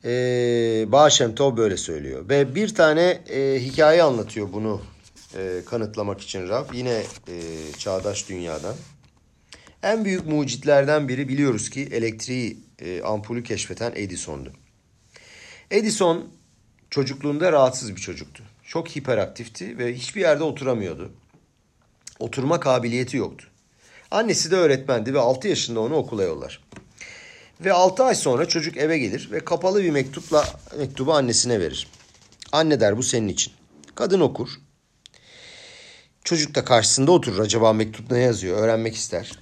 Speaker 1: Ee, Bağışem Tov böyle söylüyor. Ve bir tane e, hikaye anlatıyor bunu e, kanıtlamak için Rab. Yine e, çağdaş dünyadan. En büyük mucitlerden biri biliyoruz ki elektriği e, ampulü keşfeten Edison'du. Edison çocukluğunda rahatsız bir çocuktu. Çok hiperaktifti ve hiçbir yerde oturamıyordu. Oturma kabiliyeti yoktu. Annesi de öğretmendi ve 6 yaşında onu okula yollar. Ve 6 ay sonra çocuk eve gelir ve kapalı bir mektupla mektubu annesine verir. Anne der bu senin için. Kadın okur. Çocuk da karşısında oturur. Acaba mektup ne yazıyor? Öğrenmek ister.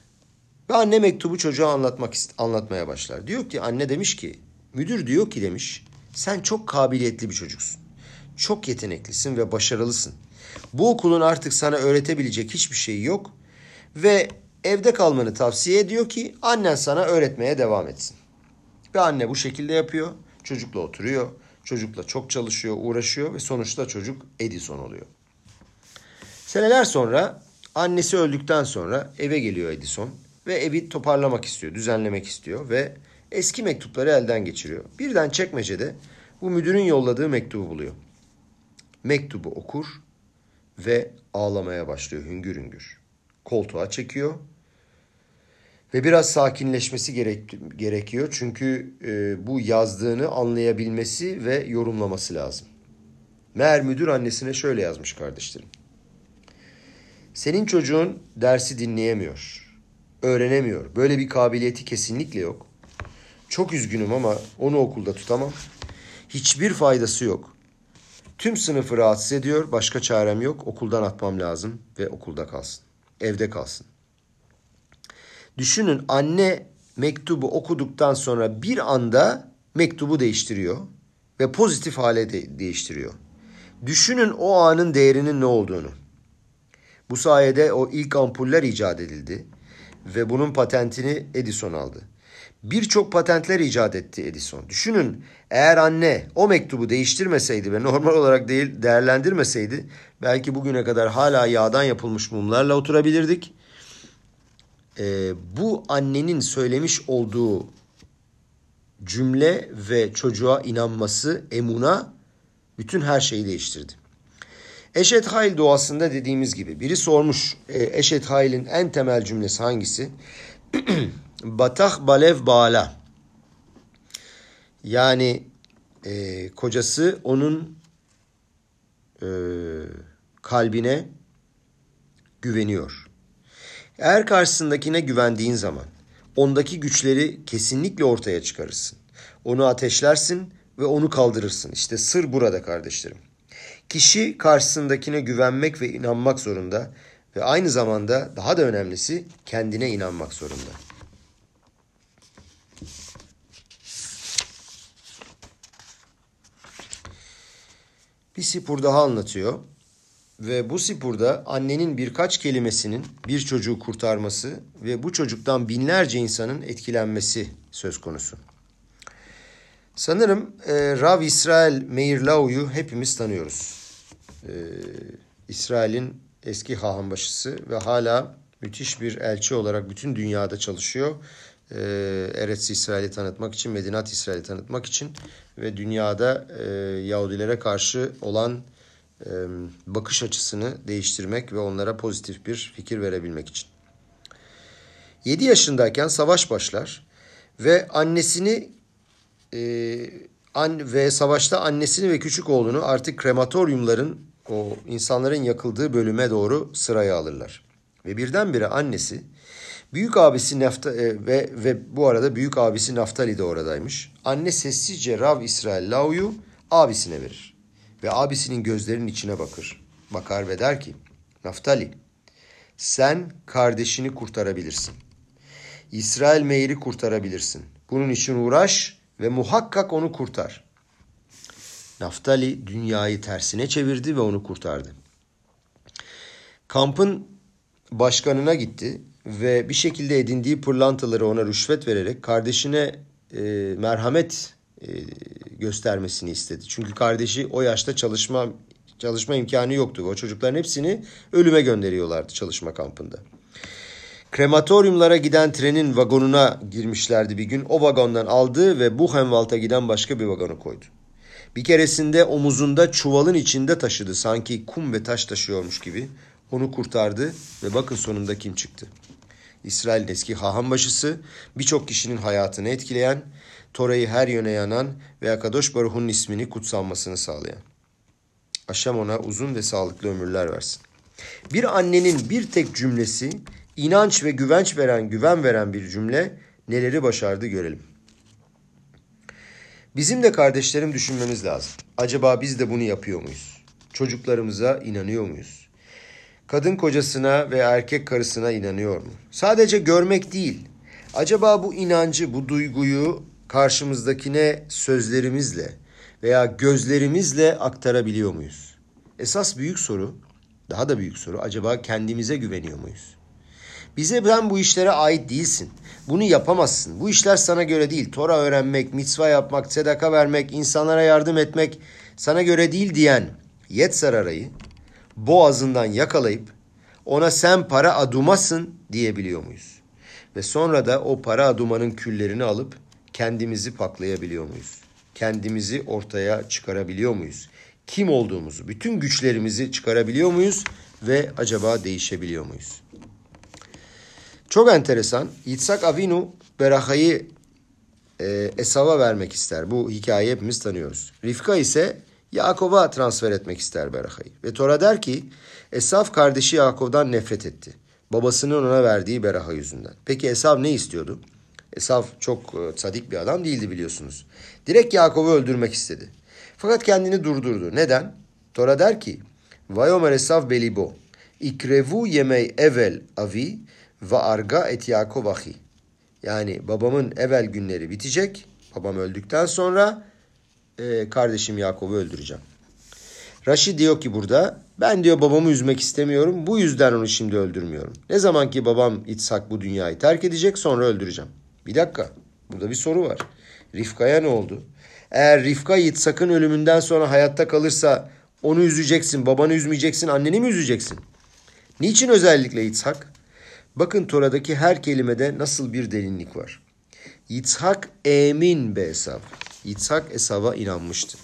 Speaker 1: Ve anne mektubu çocuğa anlatmak anlatmaya başlar. Diyor ki anne demiş ki müdür diyor ki demiş sen çok kabiliyetli bir çocuksun. Çok yeteneklisin ve başarılısın. Bu okulun artık sana öğretebilecek hiçbir şeyi yok ve evde kalmanı tavsiye ediyor ki annen sana öğretmeye devam etsin. Ve anne bu şekilde yapıyor. Çocukla oturuyor. Çocukla çok çalışıyor, uğraşıyor ve sonuçta çocuk Edison oluyor. Seneler sonra annesi öldükten sonra eve geliyor Edison ve evi toparlamak istiyor, düzenlemek istiyor ve eski mektupları elden geçiriyor. Birden çekmecede bu müdürün yolladığı mektubu buluyor. Mektubu okur ve ağlamaya başlıyor hüngür hüngür. Koltuğa çekiyor ve biraz sakinleşmesi gerek, gerekiyor. Çünkü e, bu yazdığını anlayabilmesi ve yorumlaması lazım. Meğer müdür annesine şöyle yazmış kardeşlerim. Senin çocuğun dersi dinleyemiyor, öğrenemiyor. Böyle bir kabiliyeti kesinlikle yok. Çok üzgünüm ama onu okulda tutamam. Hiçbir faydası yok. Tüm sınıfı rahatsız ediyor. Başka çarem yok. Okuldan atmam lazım ve okulda kalsın. Evde kalsın. Düşünün anne mektubu okuduktan sonra bir anda mektubu değiştiriyor ve pozitif hale de değiştiriyor. Düşünün o anın değerinin ne olduğunu. Bu sayede o ilk ampuller icat edildi ve bunun patentini Edison aldı. Birçok patentler icat etti Edison. Düşünün eğer anne o mektubu değiştirmeseydi ve normal olarak değil değerlendirmeseydi belki bugüne kadar hala yağdan yapılmış mumlarla oturabilirdik. Ee, bu annenin söylemiş olduğu cümle ve çocuğa inanması, emuna bütün her şeyi değiştirdi. Eşet Hayl doğasında dediğimiz gibi biri sormuş e, Eşet Hayl'in en temel cümlesi hangisi? Batah Balev Bağla. Yani e, kocası onun e, kalbine güveniyor. Eğer karşısındakine güvendiğin zaman ondaki güçleri kesinlikle ortaya çıkarırsın. Onu ateşlersin ve onu kaldırırsın. İşte sır burada kardeşlerim. Kişi karşısındakine güvenmek ve inanmak zorunda ve aynı zamanda daha da önemlisi kendine inanmak zorunda. Bir sipur daha anlatıyor. Ve bu sipurda annenin birkaç kelimesinin bir çocuğu kurtarması ve bu çocuktan binlerce insanın etkilenmesi söz konusu. Sanırım e, Rav İsrail Meir Lau'yu hepimiz tanıyoruz. E, İsrail'in eski hahambaşısı ve hala müthiş bir elçi olarak bütün dünyada çalışıyor. e, Eretz İsrail'i tanıtmak için, Medinat İsrail'i tanıtmak için ve dünyada e, Yahudilere karşı olan e, bakış açısını değiştirmek ve onlara pozitif bir fikir verebilmek için. 7 yaşındayken savaş başlar ve annesini e, an, ve savaşta annesini ve küçük oğlunu artık krematoryumların o insanların yakıldığı bölüme doğru sıraya alırlar. Ve birdenbire annesi büyük abisi Nafta e, ve ve bu arada büyük abisi Naftali de oradaymış. Anne sessizce Rav İsrail Lau'yu abisine verir. Ve abisinin gözlerinin içine bakır. Bakar ve der ki Naftali sen kardeşini kurtarabilirsin. İsrail Meir'i kurtarabilirsin. Bunun için uğraş ve muhakkak onu kurtar. Naftali dünyayı tersine çevirdi ve onu kurtardı. Kampın başkanına gitti ve bir şekilde edindiği pırlantaları ona rüşvet vererek kardeşine e, merhamet e, göstermesini istedi. Çünkü kardeşi o yaşta çalışma çalışma imkanı yoktu. O çocukların hepsini ölüme gönderiyorlardı çalışma kampında. Krematoryumlara giden trenin vagonuna girmişlerdi bir gün. O vagondan aldı ve Buchenwald'a giden başka bir vagonu koydu. Bir keresinde omuzunda çuvalın içinde taşıdı. Sanki kum ve taş taşıyormuş gibi. Onu kurtardı ve bakın sonunda kim çıktı. İsrail'in eski haham başısı, birçok kişinin hayatını etkileyen, Tora'yı her yöne yanan ve Akadosh Baruh'un ismini kutsanmasını sağlayan. Aşam ona uzun ve sağlıklı ömürler versin. Bir annenin bir tek cümlesi, inanç ve güvenç veren, güven veren bir cümle neleri başardı görelim. Bizim de kardeşlerim düşünmemiz lazım. Acaba biz de bunu yapıyor muyuz? Çocuklarımıza inanıyor muyuz? Kadın kocasına ve erkek karısına inanıyor mu? Sadece görmek değil. Acaba bu inancı, bu duyguyu karşımızdakine sözlerimizle veya gözlerimizle aktarabiliyor muyuz? Esas büyük soru, daha da büyük soru, acaba kendimize güveniyor muyuz? Bize ben bu işlere ait değilsin. Bunu yapamazsın. Bu işler sana göre değil. Tora öğrenmek, mitzva yapmak, sedaka vermek, insanlara yardım etmek sana göre değil diyen Yetzararayı boğazından yakalayıp ona sen para adumasın diyebiliyor muyuz? Ve sonra da o para adumanın küllerini alıp kendimizi paklayabiliyor muyuz? Kendimizi ortaya çıkarabiliyor muyuz? Kim olduğumuzu, bütün güçlerimizi çıkarabiliyor muyuz ve acaba değişebiliyor muyuz? Çok enteresan. Yitzhak Avinu Beraha'yı e, Esav'a vermek ister. Bu hikayeyi hepimiz tanıyoruz. Rifka ise Yakov'a transfer etmek ister Beraha'yı. Ve Tora der ki Esav kardeşi Yakov'dan nefret etti. Babasının ona verdiği Beraha yüzünden. Peki Esav ne istiyordu? Esav çok e, sadik bir adam değildi biliyorsunuz. Direkt Yakov'u öldürmek istedi. Fakat kendini durdurdu. Neden? Tora der ki Vayomer Esav belibo ikrevu yemey evel avi ve arga et Yakov ahi. Yani babamın evvel günleri bitecek. Babam öldükten sonra e, kardeşim Yakov'u öldüreceğim. Raşid diyor ki burada ben diyor babamı üzmek istemiyorum. Bu yüzden onu şimdi öldürmüyorum. Ne zaman ki babam İtsak bu dünyayı terk edecek sonra öldüreceğim. Bir dakika. Burada bir soru var. Rifka'ya ne oldu? Eğer Rifka İtsak'ın ölümünden sonra hayatta kalırsa onu üzeceksin, babanı üzmeyeceksin, anneni mi üzeceksin? Niçin özellikle İtsak? Bakın Tora'daki her kelimede nasıl bir derinlik var. Yitzhak emin be Esav. Yitzhak Esav'a inanmıştı.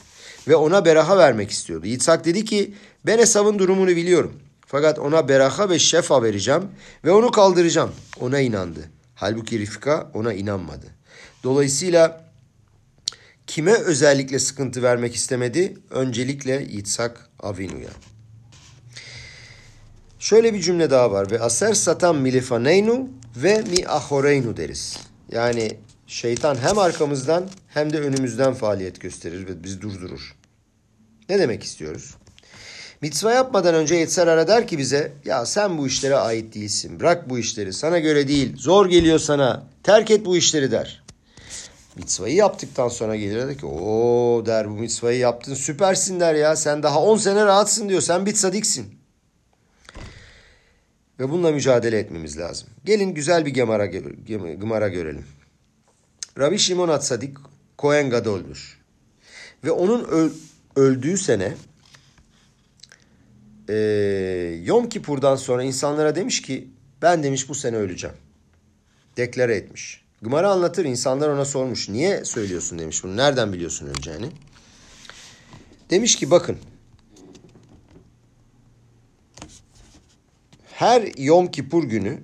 Speaker 1: Ve ona beraha vermek istiyordu. Yitzhak dedi ki ben Esav'ın durumunu biliyorum. Fakat ona beraha ve şefa vereceğim ve onu kaldıracağım. Ona inandı. Halbuki Rifka ona inanmadı. Dolayısıyla kime özellikle sıkıntı vermek istemedi? Öncelikle Yitzhak Avinu'ya. Şöyle bir cümle daha var. Ve aser satan milifaneynu ve mi ahoreynu deriz. Yani şeytan hem arkamızdan hem de önümüzden faaliyet gösterir ve bizi durdurur. Ne demek istiyoruz? Mitzva yapmadan önce Yetser Ara der ki bize ya sen bu işlere ait değilsin. Bırak bu işleri sana göre değil. Zor geliyor sana. Terk et bu işleri der. Mitzvayı yaptıktan sonra gelir der ki o der bu mitzvayı yaptın süpersin der ya. Sen daha 10 sene rahatsın diyor. Sen bit sadiksin. Ve bununla mücadele etmemiz lazım. Gelin güzel bir gemara, gemara görelim. Rabbi Şimon Atsadik Kohen Gadol'dur. Ve onun öl, öldüğü sene e, Yom Kipur'dan sonra insanlara demiş ki ben demiş bu sene öleceğim. Deklare etmiş. Gımara anlatır. İnsanlar ona sormuş. Niye söylüyorsun demiş bunu. Nereden biliyorsun öleceğini? Demiş ki bakın. Her Yom Kipur günü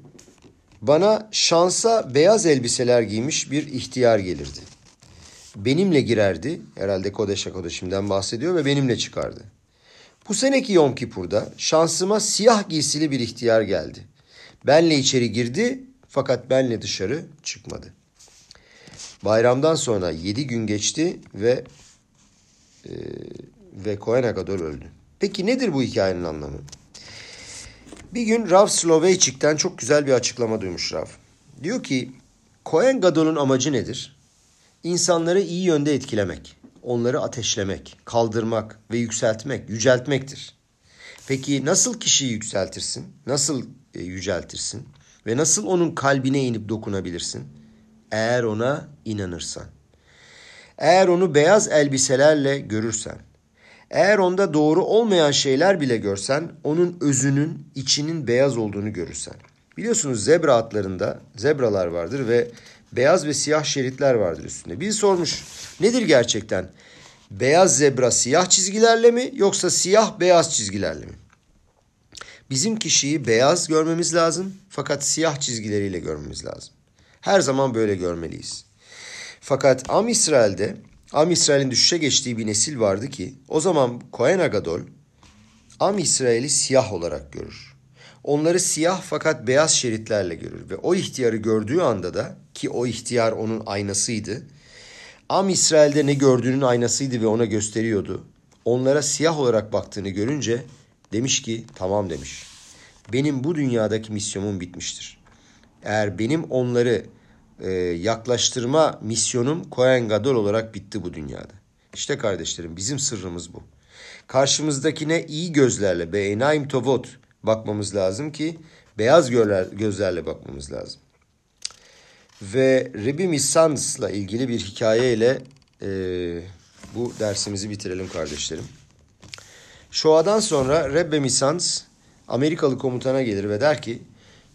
Speaker 1: bana şansa beyaz elbiseler giymiş bir ihtiyar gelirdi. Benimle girerdi. Herhalde Kodeşa Kodeşim'den bahsediyor ve benimle çıkardı. Bu seneki Yom Kipur'da şansıma siyah giysili bir ihtiyar geldi. Benle içeri girdi fakat benle dışarı çıkmadı. Bayramdan sonra yedi gün geçti ve e, ve Kohen Agadol öldü. Peki nedir bu hikayenin anlamı? Bir gün Rav Sloveyçik'ten çok güzel bir açıklama duymuş Rav. Diyor ki Kohen Gadol'un amacı nedir? İnsanları iyi yönde etkilemek, onları ateşlemek, kaldırmak ve yükseltmek, yüceltmektir. Peki nasıl kişiyi yükseltirsin? Nasıl e, yüceltirsin? Ve nasıl onun kalbine inip dokunabilirsin? Eğer ona inanırsan. Eğer onu beyaz elbiselerle görürsen. Eğer onda doğru olmayan şeyler bile görsen, onun özünün, içinin beyaz olduğunu görürsen. Biliyorsunuz zebra atlarında zebralar vardır ve beyaz ve siyah şeritler vardır üstünde. Bir sormuş, nedir gerçekten? Beyaz zebra siyah çizgilerle mi yoksa siyah beyaz çizgilerle mi? Bizim kişiyi beyaz görmemiz lazım fakat siyah çizgileriyle görmemiz lazım. Her zaman böyle görmeliyiz. Fakat Am İsrail'de Am İsrail'in düşüşe geçtiği bir nesil vardı ki o zaman Kohen Agadol Am İsrail'i siyah olarak görür. Onları siyah fakat beyaz şeritlerle görür ve o ihtiyarı gördüğü anda da ki o ihtiyar onun aynasıydı. Am İsrail'de ne gördüğünün aynasıydı ve ona gösteriyordu. Onlara siyah olarak baktığını görünce demiş ki tamam demiş. Benim bu dünyadaki misyonum bitmiştir. Eğer benim onları e, yaklaştırma misyonum Kohen Gadol olarak bitti bu dünyada. İşte kardeşlerim bizim sırrımız bu. Karşımızdakine iyi gözlerle beynaim tovot bakmamız lazım ki beyaz gözlerle bakmamız lazım. Ve Rebbi Missans'la ilgili bir hikayeyle e, bu dersimizi bitirelim kardeşlerim. Şoa'dan sonra Rebbe Misans Amerikalı komutana gelir ve der ki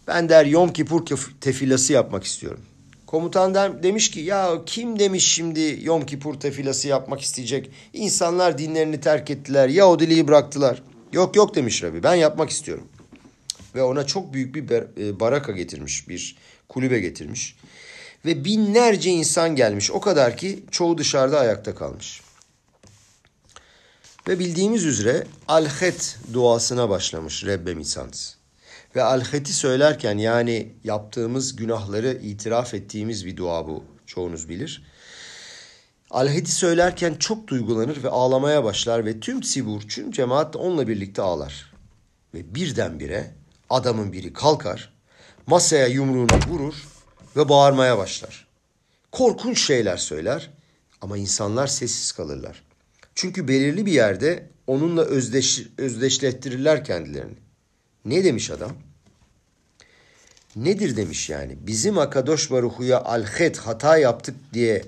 Speaker 1: ben der Yom Kippur tefilası yapmak istiyorum. Komutan demiş ki ya kim demiş şimdi Yom Kippur tefilası yapmak isteyecek? İnsanlar dinlerini terk ettiler, Yahudiliği bıraktılar. Yok yok demiş Rabbi ben yapmak istiyorum. Ve ona çok büyük bir e, baraka getirmiş, bir kulübe getirmiş. Ve binlerce insan gelmiş. O kadar ki çoğu dışarıda ayakta kalmış. Ve bildiğimiz üzere Alhet duasına başlamış Rebbe Misans. Ve Alhet'i söylerken yani yaptığımız günahları itiraf ettiğimiz bir dua bu. Çoğunuz bilir. Alhet'i söylerken çok duygulanır ve ağlamaya başlar ve tüm Sibur, tüm cemaat onunla birlikte ağlar. Ve birdenbire adamın biri kalkar, masaya yumruğunu vurur ve bağırmaya başlar. Korkunç şeyler söyler ama insanlar sessiz kalırlar. Çünkü belirli bir yerde onunla özdeş, özdeşlettirirler kendilerini. Ne demiş adam? Nedir demiş yani? Bizim Akadosh Baruhu'ya alhet hata yaptık diye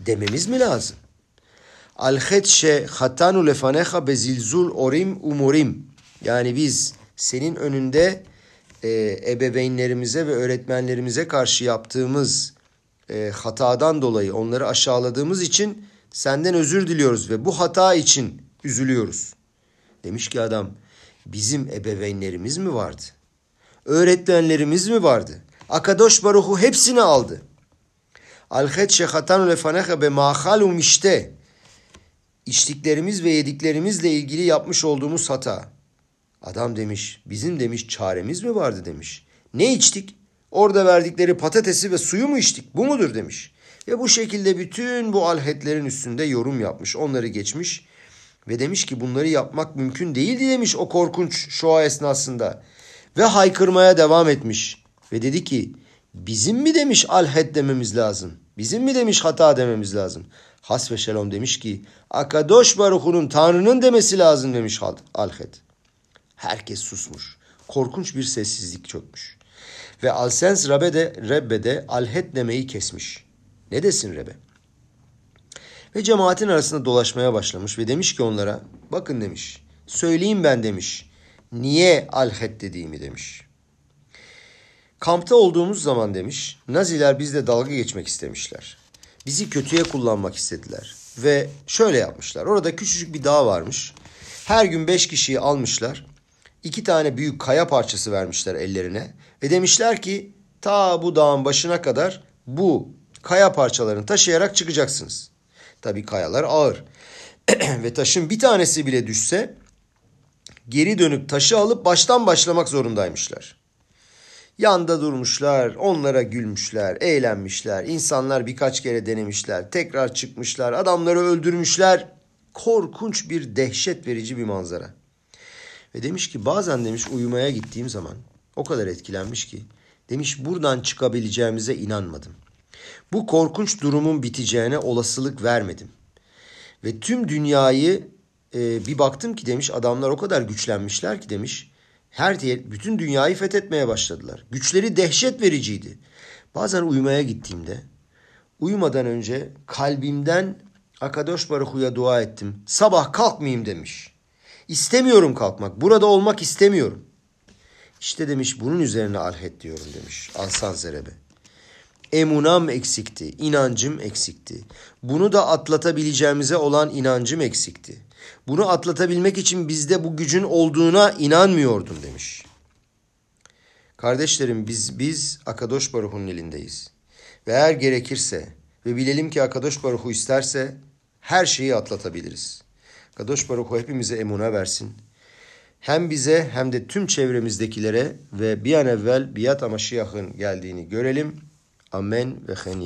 Speaker 1: dememiz mi lazım? Alhet şe hatanu lefaneha bezilzul orim umurim. Yani biz senin önünde e, ebeveynlerimize ve öğretmenlerimize karşı yaptığımız e, hatadan dolayı onları aşağıladığımız için senden özür diliyoruz ve bu hata için üzülüyoruz. Demiş ki adam bizim ebeveynlerimiz mi vardı? Öğretmenlerimiz mi vardı? Akadosh Baruhu hepsini aldı. Alhet şehatanu lefaneha be mahalu mişte. İçtiklerimiz ve yediklerimizle ilgili yapmış olduğumuz hata. Adam demiş, bizim demiş çaremiz mi vardı demiş. Ne içtik? Orada verdikleri patatesi ve suyu mu içtik? Bu mudur demiş. Ve bu şekilde bütün bu alhetlerin üstünde yorum yapmış. Onları geçmiş ve demiş ki bunları yapmak mümkün değildi demiş o korkunç şoa esnasında. Ve haykırmaya devam etmiş. Ve dedi ki bizim mi demiş alhet dememiz lazım. Bizim mi demiş hata dememiz lazım. Has ve Şelom demiş ki Akadosh Baruhu'nun Tanrı'nın demesi lazım demiş alhet. Herkes susmuş. Korkunç bir sessizlik çökmüş. Ve Alsens Rabbe de, Rebbe de alhet demeyi kesmiş. Ne desin Rebe? Ve cemaatin arasında dolaşmaya başlamış ve demiş ki onlara bakın demiş söyleyeyim ben demiş niye alhet dediğimi demiş. Kampta olduğumuz zaman demiş, Naziler bizle dalga geçmek istemişler. Bizi kötüye kullanmak istediler. Ve şöyle yapmışlar. Orada küçücük bir dağ varmış. Her gün beş kişiyi almışlar. İki tane büyük kaya parçası vermişler ellerine. Ve demişler ki ta bu dağın başına kadar bu kaya parçalarını taşıyarak çıkacaksınız. Tabii kayalar ağır. Ve taşın bir tanesi bile düşse geri dönüp taşı alıp baştan başlamak zorundaymışlar. Yanda durmuşlar, onlara gülmüşler, eğlenmişler. İnsanlar birkaç kere denemişler, tekrar çıkmışlar, adamları öldürmüşler. Korkunç bir dehşet verici bir manzara. Ve demiş ki bazen demiş uyumaya gittiğim zaman o kadar etkilenmiş ki demiş buradan çıkabileceğimize inanmadım. Bu korkunç durumun biteceğine olasılık vermedim. Ve tüm dünyayı e, bir baktım ki demiş adamlar o kadar güçlenmişler ki demiş her diye bütün dünyayı fethetmeye başladılar. Güçleri dehşet vericiydi. Bazen uyumaya gittiğimde uyumadan önce kalbimden Akadosh Baruhu'ya dua ettim. Sabah kalkmayayım demiş. İstemiyorum kalkmak. Burada olmak istemiyorum. İşte demiş bunun üzerine alhet diyorum demiş. Alsan Zerebe. Emunam eksikti, inancım eksikti. Bunu da atlatabileceğimize olan inancım eksikti. Bunu atlatabilmek için bizde bu gücün olduğuna inanmıyordum demiş. Kardeşlerim biz biz Akadosh Baruhu'nun elindeyiz. Ve eğer gerekirse ve bilelim ki Akadosh Baruhu isterse her şeyi atlatabiliriz. Akadosh Baruhu hepimize emuna versin. Hem bize hem de tüm çevremizdekilere ve bir an evvel Biyat Amaşiyah'ın geldiğini görelim. Amen ve hen